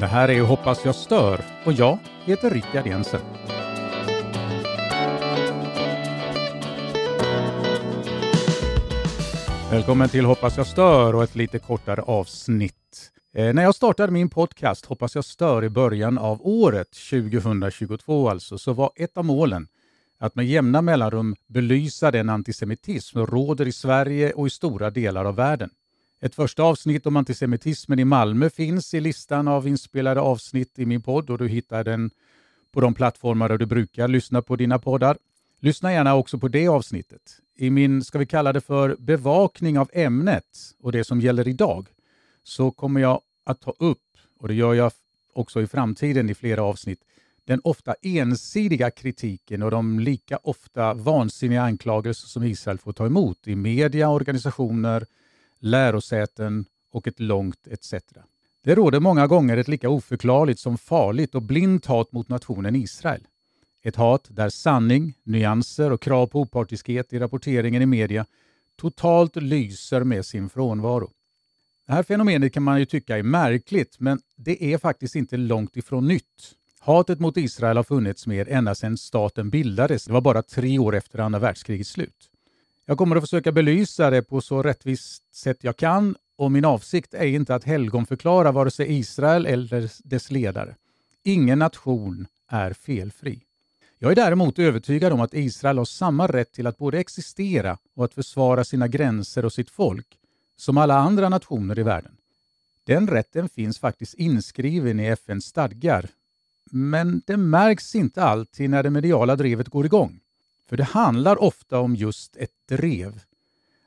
Det här är Hoppas jag stör och jag heter Rickard Jensen. Välkommen till Hoppas jag stör och ett lite kortare avsnitt. Eh, när jag startade min podcast Hoppas jag stör i början av året, 2022 alltså, så var ett av målen att med jämna mellanrum belysa den antisemitism som råder i Sverige och i stora delar av världen. Ett första avsnitt om antisemitismen i Malmö finns i listan av inspelade avsnitt i min podd och du hittar den på de plattformar där du brukar lyssna på dina poddar. Lyssna gärna också på det avsnittet. I min, ska vi kalla det för bevakning av ämnet och det som gäller idag, så kommer jag att ta upp, och det gör jag också i framtiden i flera avsnitt, den ofta ensidiga kritiken och de lika ofta vansinniga anklagelser som Israel får ta emot i media, organisationer, lärosäten och ett långt etc. Det råder många gånger ett lika oförklarligt som farligt och blint hat mot nationen Israel. Ett hat där sanning, nyanser och krav på opartiskhet i rapporteringen i media totalt lyser med sin frånvaro. Det här fenomenet kan man ju tycka är märkligt, men det är faktiskt inte långt ifrån nytt. Hatet mot Israel har funnits med ända sedan staten bildades. Det var bara tre år efter andra världskrigets slut. Jag kommer att försöka belysa det på så rättvist sätt jag kan och min avsikt är inte att helgonförklara vare sig Israel eller dess ledare. Ingen nation är felfri. Jag är däremot övertygad om att Israel har samma rätt till att både existera och att försvara sina gränser och sitt folk som alla andra nationer i världen. Den rätten finns faktiskt inskriven i FNs stadgar, men det märks inte alltid när det mediala drevet går igång. För det handlar ofta om just ett drev,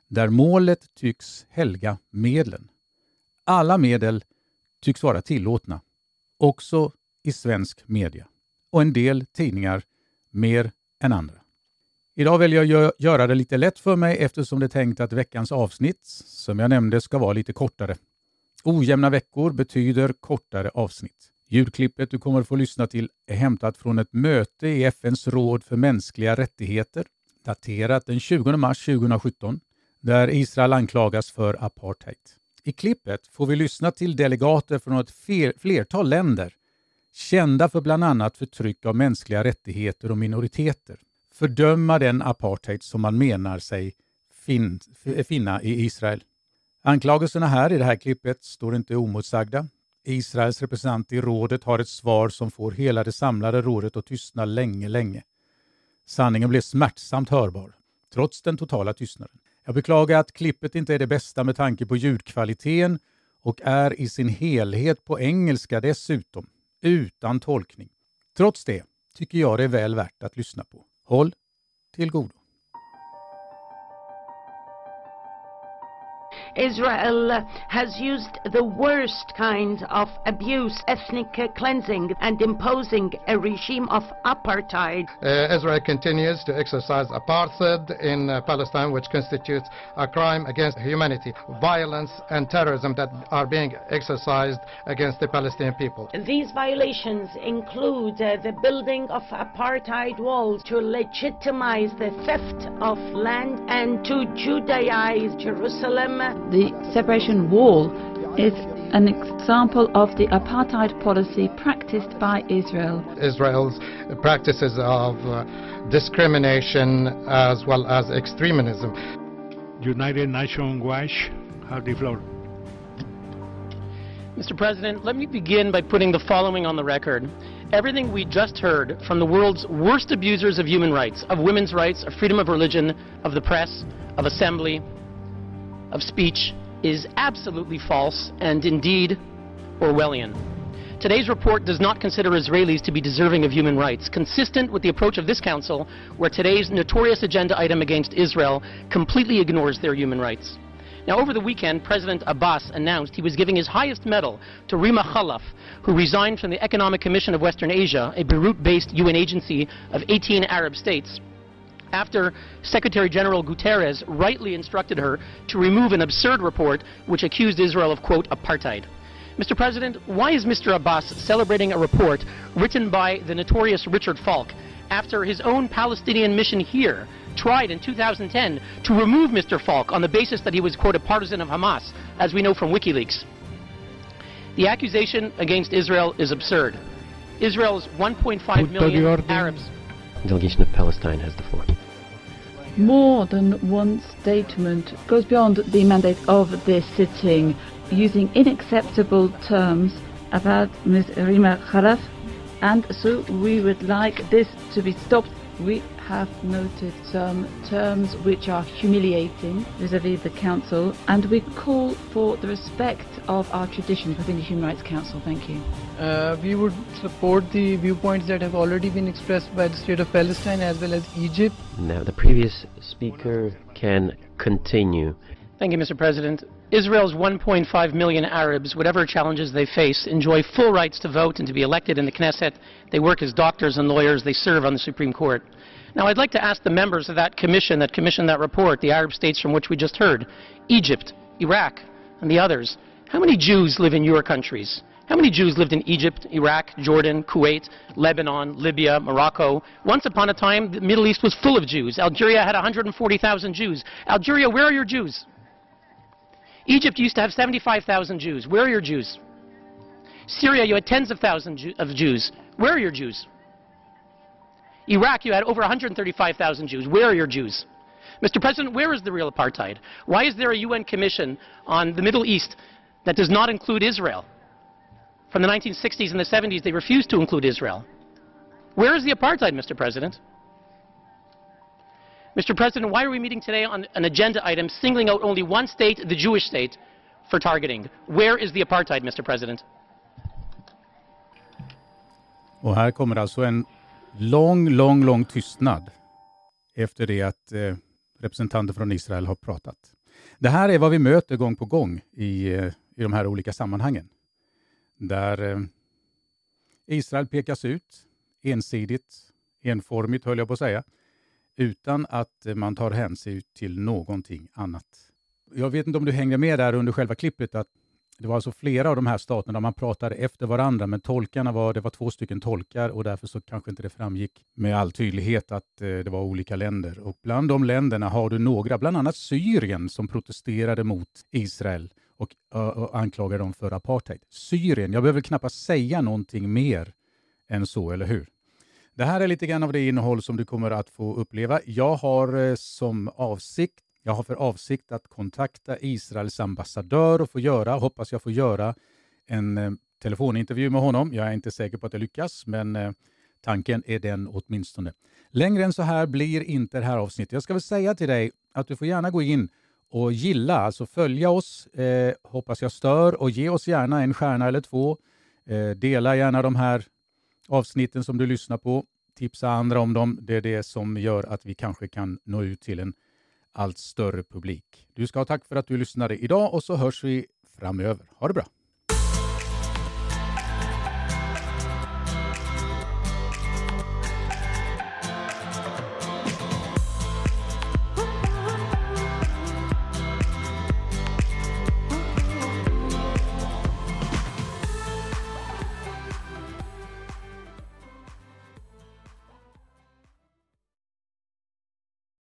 där målet tycks helga medlen. Alla medel tycks vara tillåtna, också i svensk media. Och en del tidningar mer än andra. Idag väljer jag göra det lite lätt för mig eftersom det är tänkt att veckans avsnitt, som jag nämnde, ska vara lite kortare. Ojämna veckor betyder kortare avsnitt. Ljudklippet du kommer att få lyssna till är hämtat från ett möte i FNs råd för mänskliga rättigheter, daterat den 20 mars 2017, där Israel anklagas för apartheid. I klippet får vi lyssna till delegater från ett flertal länder, kända för bland annat förtryck av mänskliga rättigheter och minoriteter, fördöma den apartheid som man menar sig fin finna i Israel. Anklagelserna här i det här klippet står inte omotsagda. Israels representant i rådet har ett svar som får hela det samlade rådet att tystna länge, länge. Sanningen blev smärtsamt hörbar, trots den totala tystnaden. Jag beklagar att klippet inte är det bästa med tanke på ljudkvaliteten och är i sin helhet på engelska dessutom, utan tolkning. Trots det tycker jag det är väl värt att lyssna på. Håll till godo. Israel has used the worst kind of abuse, ethnic cleansing, and imposing a regime of apartheid. Uh, Israel continues to exercise apartheid in uh, Palestine, which constitutes a crime against humanity, violence and terrorism that are being exercised against the Palestinian people. These violations include uh, the building of apartheid walls to legitimize the theft of land and to Judaize Jerusalem the separation wall is an example of the apartheid policy practiced by Israel. Israel's practices of uh, discrimination as well as extremism. United Nations Watch have the floor. Mr. President, let me begin by putting the following on the record. Everything we just heard from the world's worst abusers of human rights, of women's rights, of freedom of religion, of the press, of assembly, of speech is absolutely false and indeed Orwellian. Today's report does not consider Israelis to be deserving of human rights, consistent with the approach of this Council, where today's notorious agenda item against Israel completely ignores their human rights. Now, over the weekend, President Abbas announced he was giving his highest medal to Rima Khalaf, who resigned from the Economic Commission of Western Asia, a Beirut-based UN agency of 18 Arab states, after Secretary General Guterres rightly instructed her to remove an absurd report which accused Israel of, quote, apartheid. Mr. President, why is Mr. Abbas celebrating a report written by the notorious Richard Falk after his own Palestinian mission here tried in 2010 to remove Mr. Falk on the basis that he was, quote, a partisan of Hamas, as we know from WikiLeaks? The accusation against Israel is absurd. Israel's 1.5 million Arabs. Delegation of Palestine has the floor. More than one statement goes beyond the mandate of this sitting, using unacceptable terms about Ms. Rima Khalaf, and so we would like this to be stopped. We have noted some terms which are humiliating vis-à-vis the Council, and we call for the respect of our traditions within the Human Rights Council. Thank you. Uh, we would support the viewpoints that have already been expressed by the State of Palestine as well as Egypt. Now, the previous speaker can continue. Thank you, Mr. President. Israel's 1.5 million Arabs, whatever challenges they face, enjoy full rights to vote and to be elected in the Knesset. They work as doctors and lawyers. They serve on the Supreme Court. Now, I'd like to ask the members of that commission that commissioned that report, the Arab states from which we just heard, Egypt, Iraq, and the others, how many Jews live in your countries? How many Jews lived in Egypt, Iraq, Jordan, Kuwait, Lebanon, Libya, Morocco? Once upon a time, the Middle East was full of Jews. Algeria had 140,000 Jews. Algeria, where are your Jews? Egypt used to have 75,000 Jews. Where are your Jews? Syria, you had tens of thousands of Jews. Where are your Jews? Iraq, you had over 135,000 Jews. Where are your Jews? Mr. President, where is the real apartheid? Why is there a UN commission on the Middle East that does not include Israel? From the 1960s and the 70s, they refused to include Israel. Where is the apartheid, Mr. President? Mr. President, why are we meeting today on an agenda item singling out only one state, the Jewish state, for targeting? Where is the apartheid, Mr. President? Och här kommer alltså en lång, lång, lång tystnad efter det att eh, representanter från Israel har pratat. Det här är vad vi möter gång på gång i, eh, i de här olika sammanhangen. Där eh, Israel pekas ut ensidigt, enformigt höll jag på att säga, utan att man tar hänsyn till någonting annat. Jag vet inte om du hängde med där under själva klippet, att det var alltså flera av de här staterna där man pratade efter varandra, men tolkarna var, det var två stycken tolkar och därför så kanske inte det framgick med all tydlighet att eh, det var olika länder. Och bland de länderna har du några, bland annat Syrien, som protesterade mot Israel och, och anklagade dem för apartheid. Syrien, jag behöver knappast säga någonting mer än så, eller hur? Det här är lite grann av det innehåll som du kommer att få uppleva. Jag har eh, som avsikt jag har för avsikt att kontakta Israels ambassadör och få göra, hoppas jag får göra, en eh, telefonintervju med honom. Jag är inte säker på att det lyckas, men eh, tanken är den åtminstone. Längre än så här blir inte det här avsnittet. Jag ska väl säga till dig att du får gärna gå in och gilla, alltså följa oss, eh, hoppas jag stör och ge oss gärna en stjärna eller två. Eh, dela gärna de här avsnitten som du lyssnar på. Tipsa andra om dem. Det är det som gör att vi kanske kan nå ut till en allt större publik. Du ska ha tack för att du lyssnade idag och så hörs vi framöver. Ha det bra!